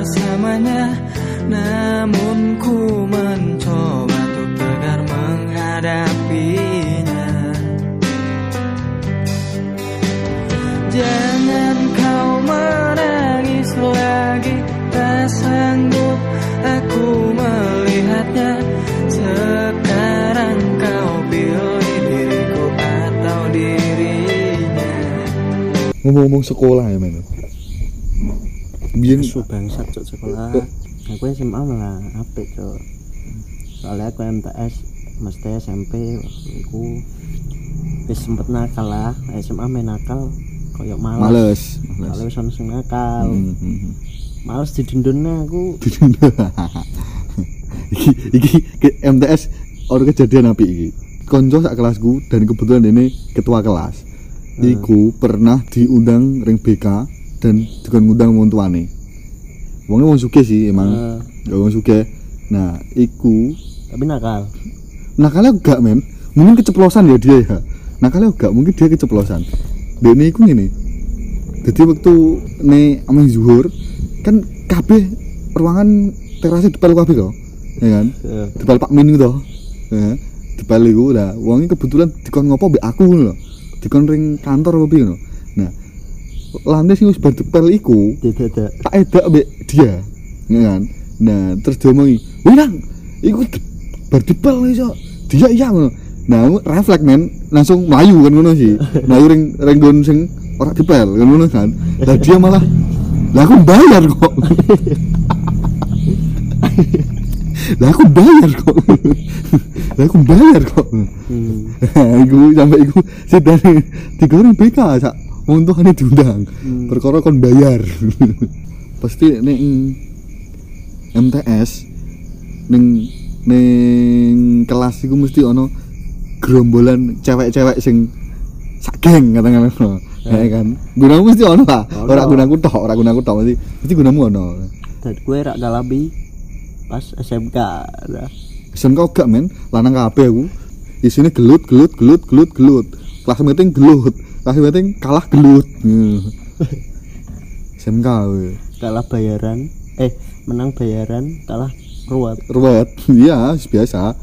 bersamanya Namun ku mencoba untuk tegar menghadapinya. Jangan kau menangis lagi Tak sanggup aku melihatnya. Sekarang kau pilih diriku atau dirinya. Ngomong-ngomong sekolah ya men biyen Su bangsat cok sekolah. Aku SMA malah apik cok. Soalnya aku MTS mesti SMP aku wis sempet nakal lah. SMA main nakal koyo males. males males wis ono sing nakal. Hmm, hmm, hmm. Males didendunnya aku. iki iki ke- MTS orang kejadian api iki konco sak kelasku dan kebetulan ini ketua kelas iku pernah diundang ring BK dan juga ngundang wong tuane. Wongnya wong suge sih emang. Ya wong suge nah iku tapi nakal. nakalnya enggak men mungkin keceplosan ya dia ya nakalnya enggak mungkin dia keceplosan. Dia ini iku gini jadi waktu nih amin zuhur kan kabeh ruangan terasnya dipel kabeh kok ya kan? Eh, dipel Pak Min gitu ya. Dipel iku lah wongnya kebetulan dikon ngopo mbek aku lho. Dikon ring kantor apa piye nah lantai sing wis dipel iku Tidak tak edak mbek dia. Ya kan? Nah terus dia wih nang iku de- bar dipel iso dia iya ngono. Nah aku refleks men. Langsung melayu kan ngono sih. Melayu ring ring gon sing ora dipel kan ngono kan? Lah dia malah lah aku bayar kok. Lah aku bayar kok. Lah aku bayar kok. Hmm. iku sampai iku sedane digoreng BK sak untungane diundang. Hmm. perkara kon bayar. Pasti ning MTS ning ning kelas iku mesti ono gerombolan cewek-cewek sing sak geng katakan. Ngono ya kan? Gunamu mesti ono lah ora gunaku tok ora gunaku tok. Mesti mesti gunamu ono. Dan gue rak galabi pas SMK. Nah. SMK gak men. Lanang kabeh aku. Isine gelut gelut gelut gelut gelut. Kelas meeting gelut kelas meeting kalah gelut Hmm. SMK we. Kalah bayaran. Eh, menang bayaran, kalah ruwet. ruwet iya biasa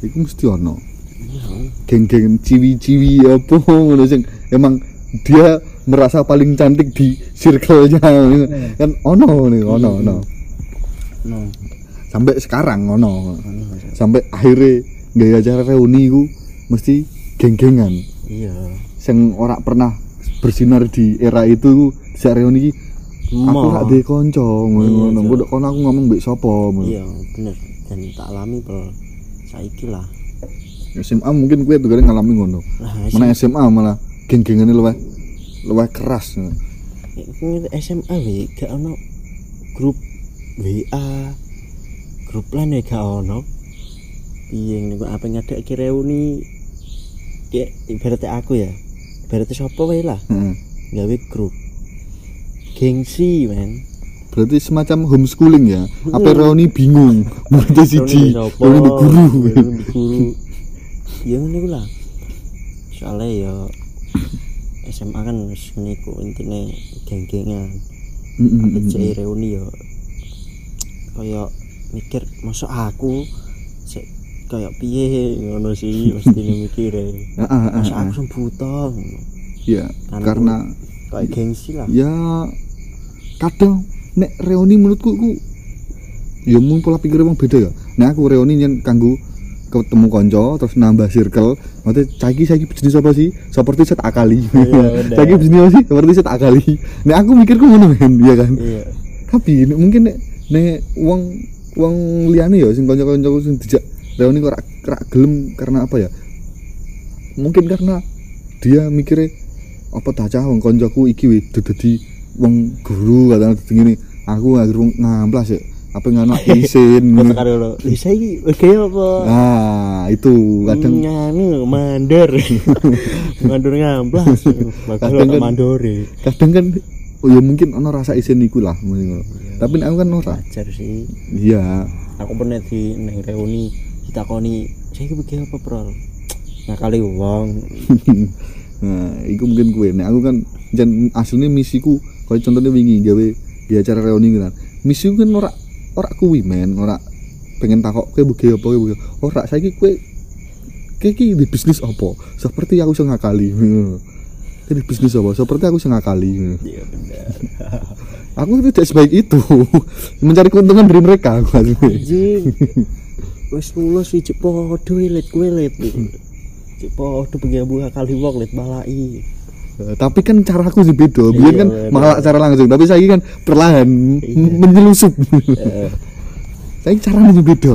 iku mesti ono Iya. geng-geng ciwi-ciwi apa ngono sing emang dia merasa paling cantik di circle-nya kan ono nih ono ono No. sampai sekarang ono sampai akhirnya gaya acara reuni ku mesti geng-gengan Iya. sing ora pernah bersinar di era itu di reuni iki aku gak duwe kanca ngono Iya, ngono kono aku ngomong mbek sapa. Iya, bener. Dan tak alami bro. Saiki lah. SMA mungkin gue tuh ngalami ngono mana SMA malah geng-gengane luwih luwih keras Ini SMA we gak ono grup WA grup lan ya gak ono piye niku apa ngadek reuni kayak ibaratnya aku ya. Ibaratnya siapa wae lah. Heeh. gawe grup. Gengsi men. Berarti semacam homeschooling ya? Apa reuni bingung? Muridnya siji. Reuni reuni di guru. Guru. Ya iku lah. Soalnya ya SMA kan wis ngene iku intine geng-gengan. Mm-mm. cek reuni ya kaya mikir masuk aku sik kaya piye ngono sih mesti mikir Ah, ah, ah, masa aku sing buta ya Kan karena kayak gengsi lah. Ya kadang nek reuni menurutku ku ya mung pola pikir emang beda ya. Nek aku reuni yang kanggo ketemu konco terus nambah circle maksudnya saiki saiki bisnis apa sih? Seperti set akali. Iya, bener. saiki bisnis apa sih? Seperti set akali. Nek aku mikirku ngono men ya kan? Iya. Tapi nek- mungkin nek nek uang uang liane ya sing kanca-kanca sing dijak reuni kok rak rak gelem karena apa ya? Mungkin karena dia mikirnya apa tak cah wong kancaku iki wis dadi wong guru katanya dadi ngene. Aku akhir wong ngamplas ya apa isin kata karo lo bisa iki oke apa? Nah itu kadang nganu mandor. Mandor ngamplas. Kadang kan- mandore kadang kan oh ya mungkin ono rasa isin iku lah mungkin. Ngono. tapi aku kan ora. Wajar sih. Iya. Aku pernah di neng reuni ditakoni saya iki apa bro? Nah kali wong. Nah, iku mungkin gue. Nek aku kan jan aslinya misiku kalau contohnya wingi gawe di acara reuni gitu kan misi kan ora ora kuwi men. Ora pengen takok kowe buge apa kowe ora saiki kowe kowe iki di bisnis apa? Seperti aku sing ngakali. Kowe di bisnis apa? Seperti aku sing ngakali. Iya benar aku tidak sebaik itu. Mencari keuntungan dari mereka aku anjing wis lulus iki padha elit kowe elit cek padha bengi buah kali wong lit balai Eh, tapi kan caraku sih beda. Biar Iya, kan malah cara langsung tapi saya kan perlahan Iya. menyelusup. Saya caranya sih beda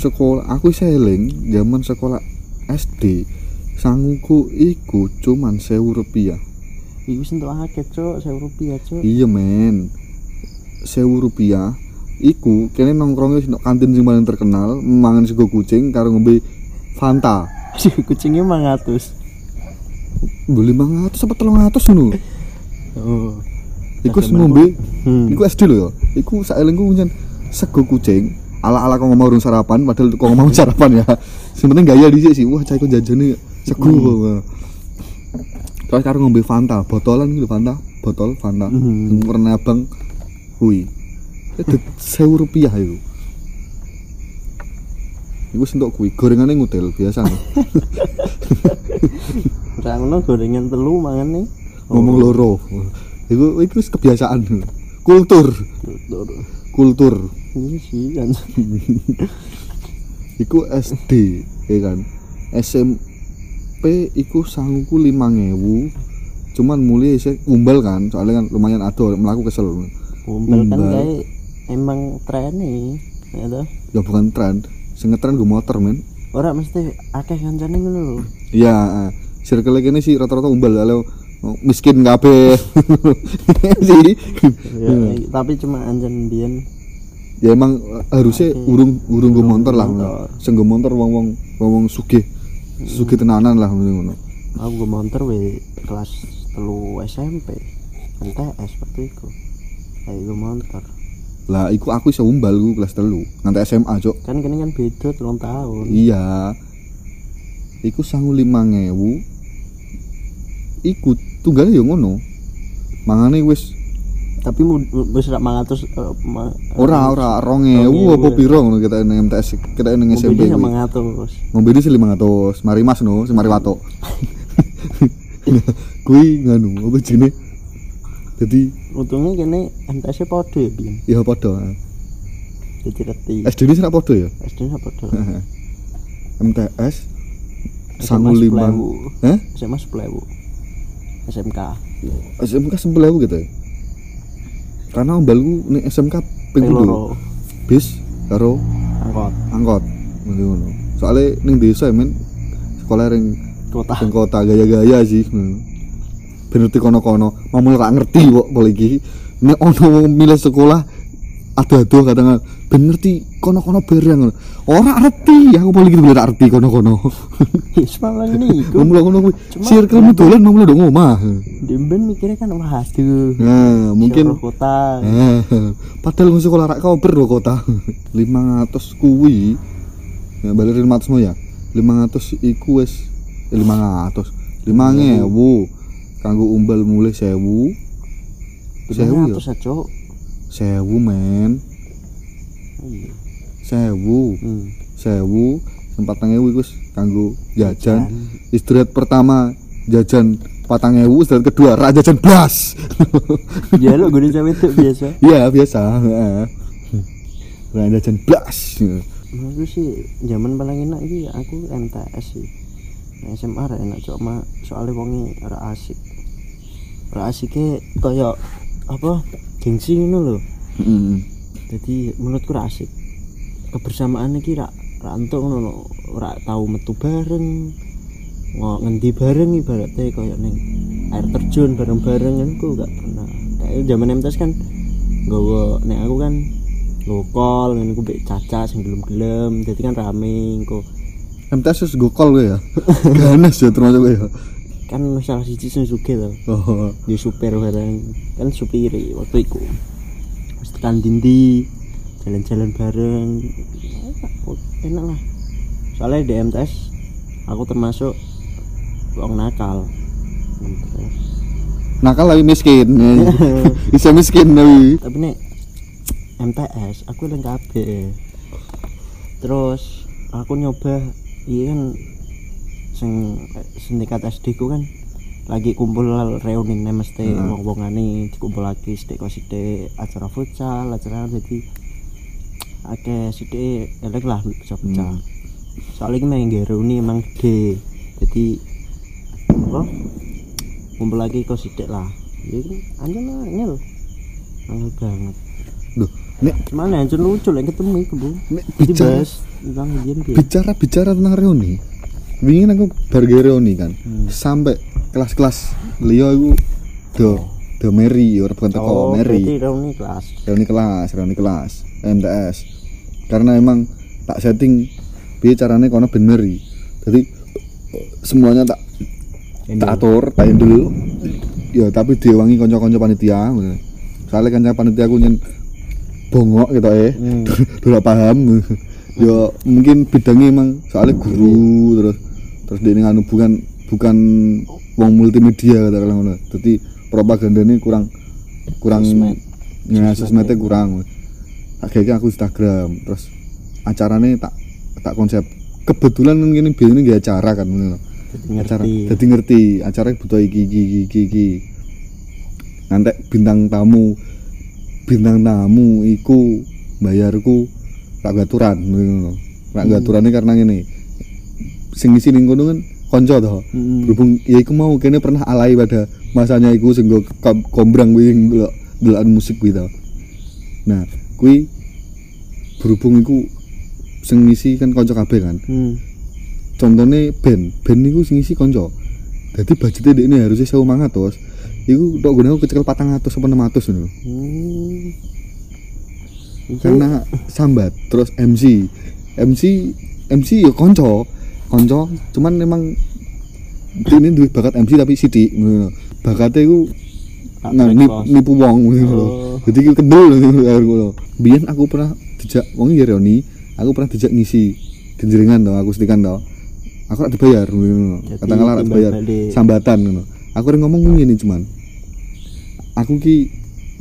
sekolah aku seling zaman sekolah SD sanguku iku cuman sewu rupiah. Iku sentuh akeh cok 1000 rupiah cok iya men. Sewu rupiah iku kene nongkrongnya di kantin sing paling terkenal mangan sego kucing karo ngombe Fanta. Si kucingnya 500 beli 500 apa 300 ngono? Oh. Iku ngombe Hmm. iku SD lho ya. Iku saelengku pancen sego kucing ala-ala kok ngomong urung sarapan padahal kok ngomong sarapan ya. Sing penting gaya dhisik sih. Wah cah iku jajane sego Hmm. terus karo ngombe Fanta botolan gitu Fanta. Botol Fanta. Hmm. warna abang hui itu sewu rupiah itu Iku sentuk kuwi gorengane ngutil biasa Ora ngono gorengan telu mangan nih. ngomong loro. Iku iku kebiasaan. Kultur. Kultur sih kan. iku SD ya kan SMP iku sangku 5000 cuman mulai sih umbal kan soalnya kan lumayan ado melaku kesel Umbel kan Umbel. kayak emang tren nih. Ya toh. ya bukan tren sing ngetren gue motor men Ora mesti akeh kancane ngono lho. iya eh, circle ini sih rata-rata umbal kalau miskin kabeh sih Ya, tapi cuma anjen biyen ya emang eh, harusnya Oke. urung urung gue motor lah gue motor wong wong wong wong sugih sugih tenanan lah ngono aku gue montor we kelas telu SMP. MTS waktu itu. Kayak gue montor. lah iku aku iso umbal gue kelas telu nganti SMA cok Kan kini kan beda telung tahun. iya iku sangu lima ngewu iku tunggalnya ya ngono mangane wis Tapi wis rak 500 eh, ma- ora ora rong ewu apa piro ngono kita ning MTS kita ning SMP kuwi 500. ngombe di 500 mari mas no si mari wato kuwi nganu apa jenenge jadi Untungnya kene MTS -nya podo ya biyen. ya padha Jadi reti. SD ini serak padha ya SD nya podo. MTS sangu lima 10.000. eh SMA 10.000. SMK. SMK aku gitu ya karena ombalku nih SMK ping loro. bis karo Angkot. angkot. Ngono ngono. Soalnya ning desa ya men. Sekolah ring Kota. ring kota. Gaya-gaya sih ben ngerti kono-kono. Mamul ra ngerti kok boleh iki. Nek ono milih sekolah ado-ado kadang ben ngerti kono-kono bareng ngono. ora ngerti aku boleh gitu tak ngerti kono-kono Wis malah niku. ngomong ngono kuwi circle mu dolan ngomong ndok omah Demben mikirnya kan wah aduh. nah mungkin kota. Eh, padahal nggak sekolah rak koper loh kota 500 kuwi ya balik 500 mau ya 500 iku wis eh, 500 5000 kanggo umbal mulai 1000 sewu ya 500 aja. 1000 men Iya. 1000 Hmm. 1000 sempat ewu wis kanggo jajan istirahat pertama jajan patang ewu istirahat kedua rak jajan blas Ya lo gue cewek itu biasa. iya biasa rak jajan blas Menurutku sih zaman paling enak iki aku MTS sih. Nah, SMA ra enak cuma soalnya wonge ora asik. Ora asike kaya apa gengsi ngono lho. Heeh. Jadi menurutku asik. Kebersamaan iki ra ra entuk ngono lho. Ora tau metu bareng. Ngendi bareng ibaratnya kaya ning air terjun bareng-bareng kan ku gak pernah. Kayak zaman MTS kan nggawa nek aku kan lokal ngene ku mbek caca sing gelem-gelem dadi kan rame engko MTS wis gokol gue ya ganas ya termasuk gue ya kan salah siji sing sugih to. Oh. Di supir bareng. Kan supiri waktu itu terus tekan dindi jalan-jalan bareng. Enak lah. Soalnya di MTS aku termasuk wong nakal. Nakal lagi miskin. Bisa miskin tapi. Tapi nek MTS aku yang kabeh. Terus aku nyoba iya kan sing sindikat SD ku kan lagi kumpul reuni nih mesti Hmm. wong wongane dikumpul lagi sedek kok sedek acara futsal acara jadi akeh sedek elek lah bisa pecah Hmm. soalnya ini main reuni emang gede jadi apa kumpul lagi kok sedek lah ya kan anjir lah ngel angel banget loh nek Mana yang lucu lah ketemu iku, Bu. nek bicara bicara bicara tentang reuni ingin aku barge reuni kan. Hmm. sampai kelas-kelas Leo aku do do Mary ora bukan teko Oh, Mary. reuni kelas. reuni kelas reuni kelas MTS karena emang tak setting piye carane kono ben Mary. Jadi semuanya tak tak atur tak handle ya tapi diwangi kanca-kanca panitia soalnya kanca panitia aku nyen bongok gitu eh. Hmm. paham. Ya mungkin bidangnya emang soalnya guru terus terus dia nganu bukan bukan wong multimedia kata ngono. Jadi propaganda ini kurang kurang ya sosmednya kurang akhirnya aku Instagram terus acaranya tak tak konsep. Kebetulan mungkin biasanya nggak acara kan ngono. Jadi acara ngerti. jadi ngerti. Acara butuh iki iki iki iki, nanti bintang tamu bintang tamu iku bayarku tak gaturan ngono. Tak Hmm. gaturane karena ngene sing isi ning kono kan kanca to. Hmm. berhubung ya iku mau kene pernah alay pada masanya iku sing kombrang kuwi ndelok ndelokan musik kuwi to. Nah kuwi berhubung iku sing ngisi kan kanca kabeh kan. Hmm. contohnya band band itu sing isi konco jadi budgetnya ini harusnya sewa mangatus itu tok patang atus apa enam atus gitu Hmm. Iku karena sambat terus MC MC MC ya konco konco cuman memang ini duit bakat MC tapi sidik ngono. bakatnya itu nah, nip, nipu wong gitu loh. Oh. jadi itu kendul gitu loh. biyen aku pernah dijak wong ya Reoni aku pernah dijak ngisi genjeringan tau aku setikan tau aku rak dibayar ngono Jadi katakanlah rak timbal dibayar sambatan ngono aku ring ngomong ngene cuman aku ki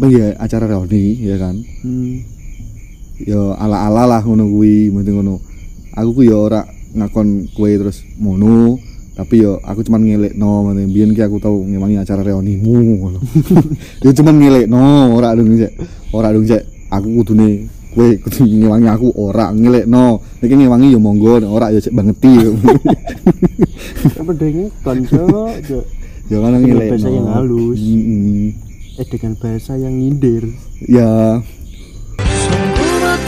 ya acara Reoni ya kan Hmm. ya ala-ala lah ngono kuwi mesti ngono aku ku ya ora ngakon kue terus mono tapi yo aku cuman ngelek no biyen ki aku tau ngewangi acara reunimu ya cuman ngelek no ora dong cek. Ora dong cek. Aku kudune kue kudu ngewangi aku ora ngelek no iki ngewangi ya monggo ora ya cek bangeti. Apa dene konco kan Dengan ngelek bahasa yang halus. Eh dengan bahasa yang nyindir. ya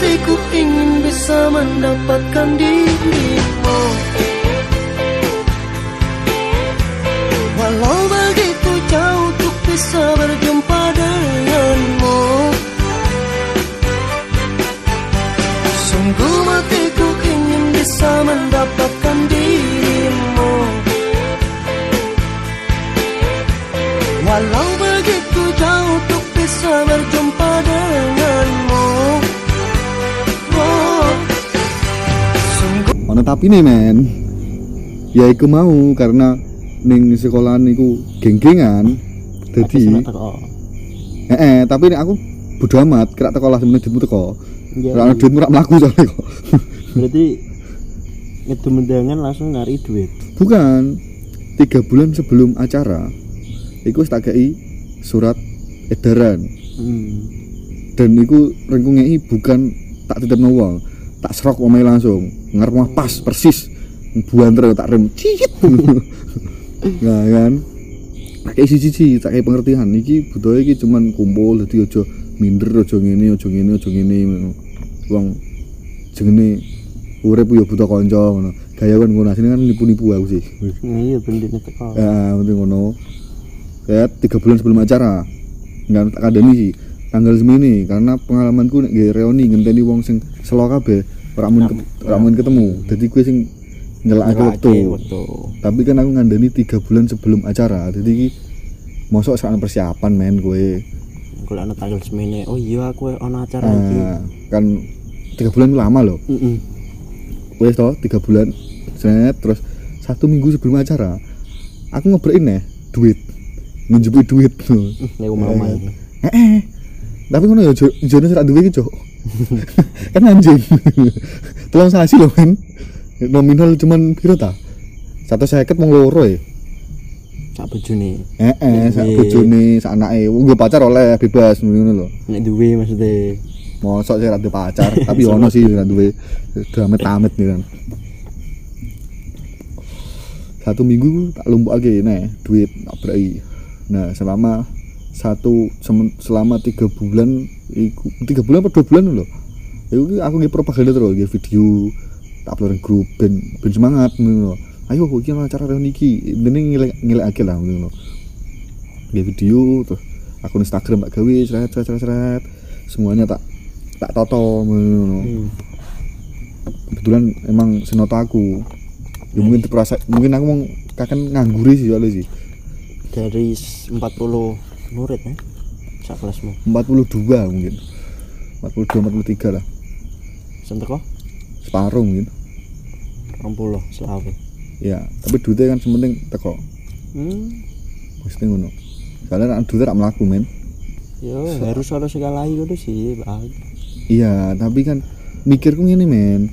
hatiku ingin bisa mendapatkan dirimu. Walau begitu jauh untuk bisa berjumpa denganmu. Sungguh hatiku ingin bisa mendapatkan tapi nih men ya iku mau karena ning sekolahan iku geng-gengan jadi eh, eh tapi nek aku bodo amat kira teko lah semenit duitmu teko. Iya, ora duitmu mlaku soalnya kok. Berarti ngedum mendangan langsung nyari duit. bukan. Tiga bulan sebelum acara iku tak kei surat edaran. Hmm. dan iku ringku ngei bukan tak titip wong tak serok omae langsung. Ngarep omah pas persis. Buanter tak rem. Cicit. Nah kan? Tak kayak siji tak kayak pengertian. Iki budaya iki cuman kumpul jadi ojo minder ojo ngene ojo ngene ojo ngene wong jenenge urip yo butuh kanca ngono. Gaya kan ngono. Asline kan nipu-nipu aku sih. Iya bendine teko. ya penting ngono. Kayak tiga bulan sebelum acara. Nggak tak kandani sih. Tanggal semini karena pengalamanku nek nggih reuni ngenteni wong sing selo kabeh ora mun ke- ora mun ketemu. dadi kuwi sing nyelakake wektu. waktu tapi kan aku ngandani tiga bulan sebelum acara. Jadi iki mosok sak persiapan men gue kalau ana tanggal semene. Oh iya aku ana acara iki. nah, kan tiga bulan itu lama loh Heeh. wes toh tiga bulan. Set terus satu minggu sebelum acara aku ngobrolin nih duit. Ngunjupi duit nek omah-omah iki eh eh tapi ngono ya jo- jone serak duwe iki cok kan anjing. Tolong sasi loh men. Nominal cuman piro ta? satu seket mau loro ya sak bojone. Eh eh sak bojone sak anake. Gue pacar oleh bebas ngono lho. Nek duwe maksudnya. Mosok sih rada pacar tapi ono sih rada duwe. Damit amit nih kan. Satu minggu tak lumpuk lagi nih duit tak berai nah selama satu selama tiga bulan iku tiga bulan atau dua bulan loh Iku ki aku nge propaganda terus nge video tak upload grup ben ben semangat lho. ayo iki ana acara reuni iki ini ngilek ngilek aja lah lho. nge video terus akun Instagram tak gawe seret seret seret, seret. semuanya tak tak toto ngono hmm. kebetulan emang senoto aku ya mungkin terasa mungkin aku mau kakan ngangguri sih soalnya sih dari s- 40 murid ya sak kelasmu? 42 mungkin. 42 43 lah. Sentek kok? Separuh mungkin. 20 selawe. Ya tapi duitnya kan sementing teko. Hmm. Mesti ngono. Soalnya nek duitnya tak melaku men. Yo harus ada segala itu sih bang iya tapi kan mikirku ngene men.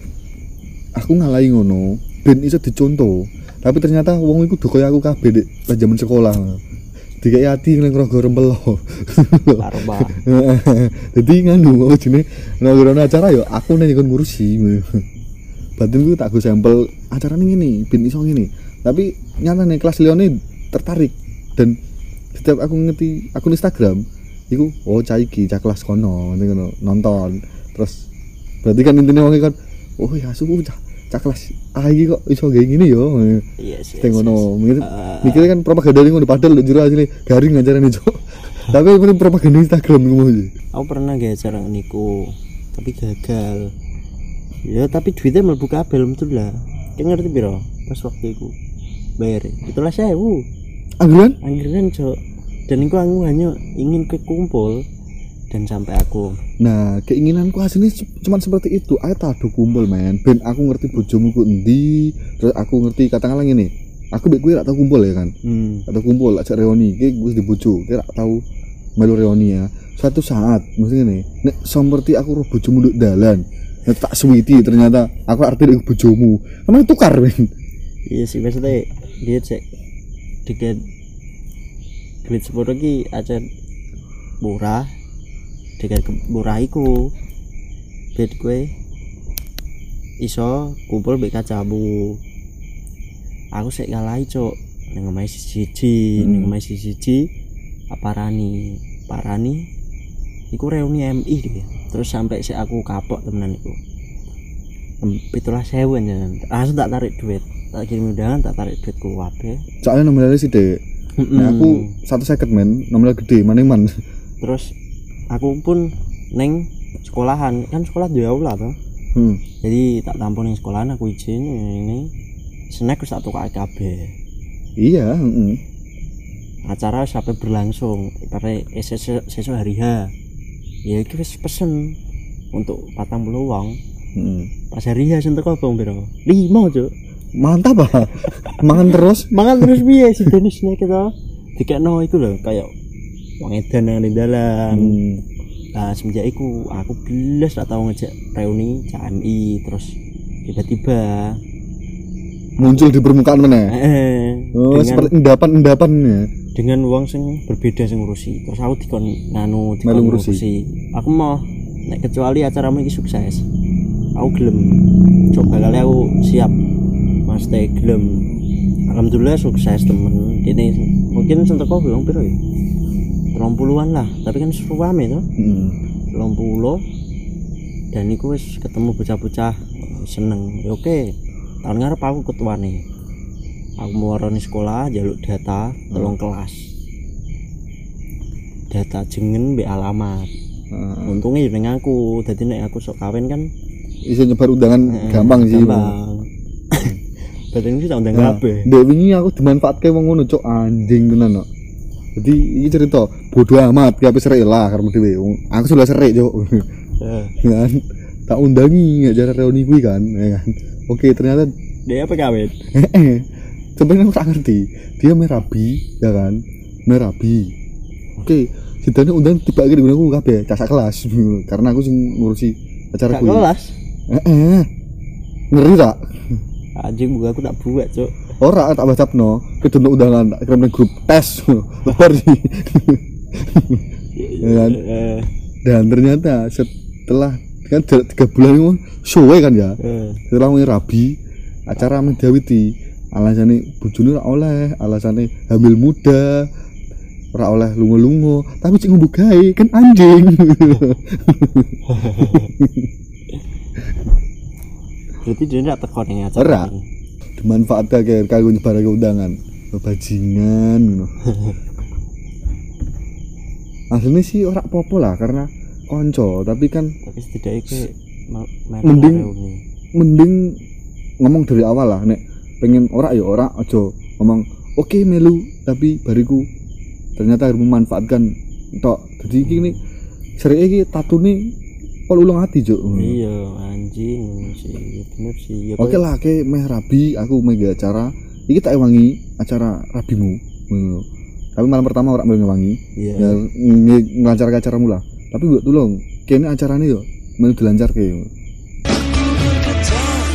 Aku ngalahi ngono ben iso dicontoh. Tapi ternyata wong iku do kaya aku kabeh pas zaman sekolah dikai hati nang rogo rempelo karo bang. Jadi nganu jenis nah ora acara yo aku nih kon ngurusi. Batin gue tak gue sampel acara nih ini bin iso ini tapi nyata nih kelas Leone tertarik. Dan setiap aku ngerti akun Instagram iku oh cah iki cah kelas kono nonton. Terus berarti kan intinya wong kan oh ya suhu cah cah kelas ah iki kok iso kayak gini yo iya sih Sing ngono. mikir Ah. mikirnya kan propaganda ini ngono padahal jero asli garing ngajaran itu tapi ini propaganda Instagram ngono aja aku pernah gak acara niku tapi gagal. Ya tapi duitnya mlebu kabel betul lah. Kayak ngerti biro pas waktu itu bayar itulah sewu anggaran anggaran cok dan aku hanya ingin kekumpul dan sampai aku Nah, keinginanku aslinya se- cuman seperti itu. Ayo tak adu kumpul, men. Ben aku ngerti bojomu ku endi, terus aku ngerti katakanlah ngene. Aku mbek kowe rak tau kumpul ya kan. hmm. Atau kumpul ajak reuni, iki wis di bojo, kowe rak tau melu reuni ya. Suatu saat, mesti ngene. Nek seperti aku roh bojomu nduk dalan, nek tak suwiti ternyata aku arti ndek bojomu. Emang tukar, men. iya sih maksudnya dia cek dengan duit sepuluh lagi aja murah dengan ke- murah iku gue iso kumpul mbek kacamu. Aku sik ngalahi cok ning omahe siji Hmm. ning omahe siji aparani parani. Iku reuni MI deh terus sampai sik aku kapok temenan iku. Itulah sewu jangan langsung tak tarik duit. Tak kirim undangan tak tarik duitku wabe Soalnya nominalnya sih, Dek. Nah, aku satu seket men, nominal gede, mana man. terus aku pun neng sekolahan kan sekolah di aula tuh Hmm. jadi tak tampung neng sekolahan aku izin ini snack wis tak tukar kabeh Iya, heeh. acara sampai berlangsung ibaratnya eh, sesu, sesu hari H ya wis pesen untuk patang puluh wong Heeh. pas hari H sentek apa bro lima cok Mantap ah. Mangan terus. mangan terus piye si Denis nek kita dikekno itu loh kayak wong edan nang di dalam Hmm. Nah, semenjak itu aku belas tak tahu ngejak reuni CMI terus tiba-tiba Muncul di permukaan mana? eh, Oh, dengan seperti endapan-endapan ya. dengan uang sing berbeda sing ngurusi terus aku dikon nganu dikon ngurusi. ngurusi aku mau nek kecuali acaramu ini sukses aku gelem coba kali aku siap mas teh gelem alhamdulillah sukses temen ini mungkin sentek kau belum piro ya puluhan lah. Tapi kan seru rame tuh Hmm. puluh. Dan iku wis ketemu bocah-bocah seneng. Ya oke tahun ngarep aku ketua nih aku mau sekolah jaluk data telung kelas. Data jengen be alamat. Nah, untungnya ya ning aku. Dadi nek aku sok kawin kan iso nyebar undangan eh, gampang sih gampang. Ini tak undang Nah, kabeh. Dek wingi aku dimanfaatke wong ngono cok. Anjing tenan kok. Jadi iki cerita bodoh amat ki apa lah karena. Wong- Aku sudah serik cok. Eh, kan? Tak undangi acara reuni kuwi kan ya kan. Oke ternyata dia apa kawin sebenarnya aku tak ngerti. Dia merabi ya kan? Merabi oke sidane undang tiba lagi di aku kabeh casak kelas. Karena aku sing ngurusi acara kuwi kelas? Eh ngeri tak anjing buka aku tak buat cok ora tak whatsappno kedunuk undangan tak kirim grup tes. Lebar sih Ya kan? Eh, dan ternyata setelah kan tiga bulan itu show kan ya? Setelah mulai rabi acara menjawiti alasannya bujuni ora oleh alasannya hamil muda ora oleh lungo-lungo tapi cik ngumbu gawe kan anjing. Berarti dia tidak ning acara Ora. Ini. dimanfaatkan kayak nyebar ke undangan bajingan ngono aslinya sih ora apa-apa lah karena konco tapi kan tapi setidaknya mereka Mending- reuni. mending ngomong dari awal lah nek pengen ora ya ora aja ngomong oke melu tapi bariku ternyata harus memanfaatkan tok jadi ini seri iki tatu nih pol ulang hati cuk? Iya anjing sih bener sih ya oke lah ke meh rabi aku mega acara. Iki tak ewangi acara rabimu. Tapi malam pertama ora mau ngewangi. Iya. Ya ng- ngelancarkan acaramu lah tapi buat tolong kene acaranya yo melu dilancarke.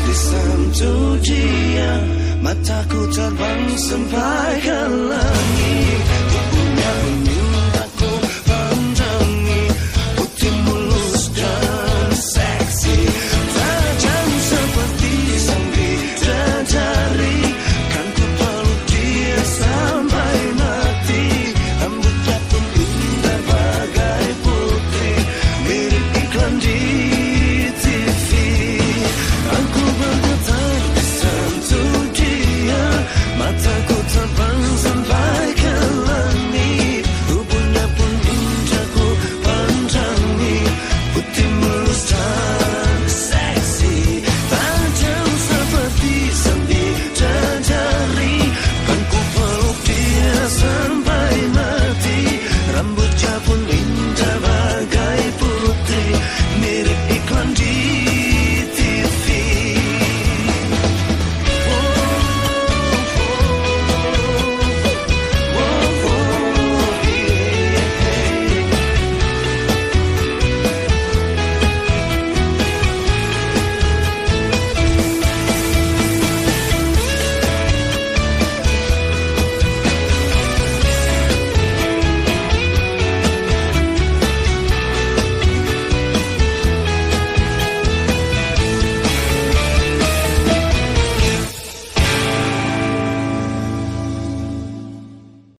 Di samtu dia Mataku terbang sampai ke langit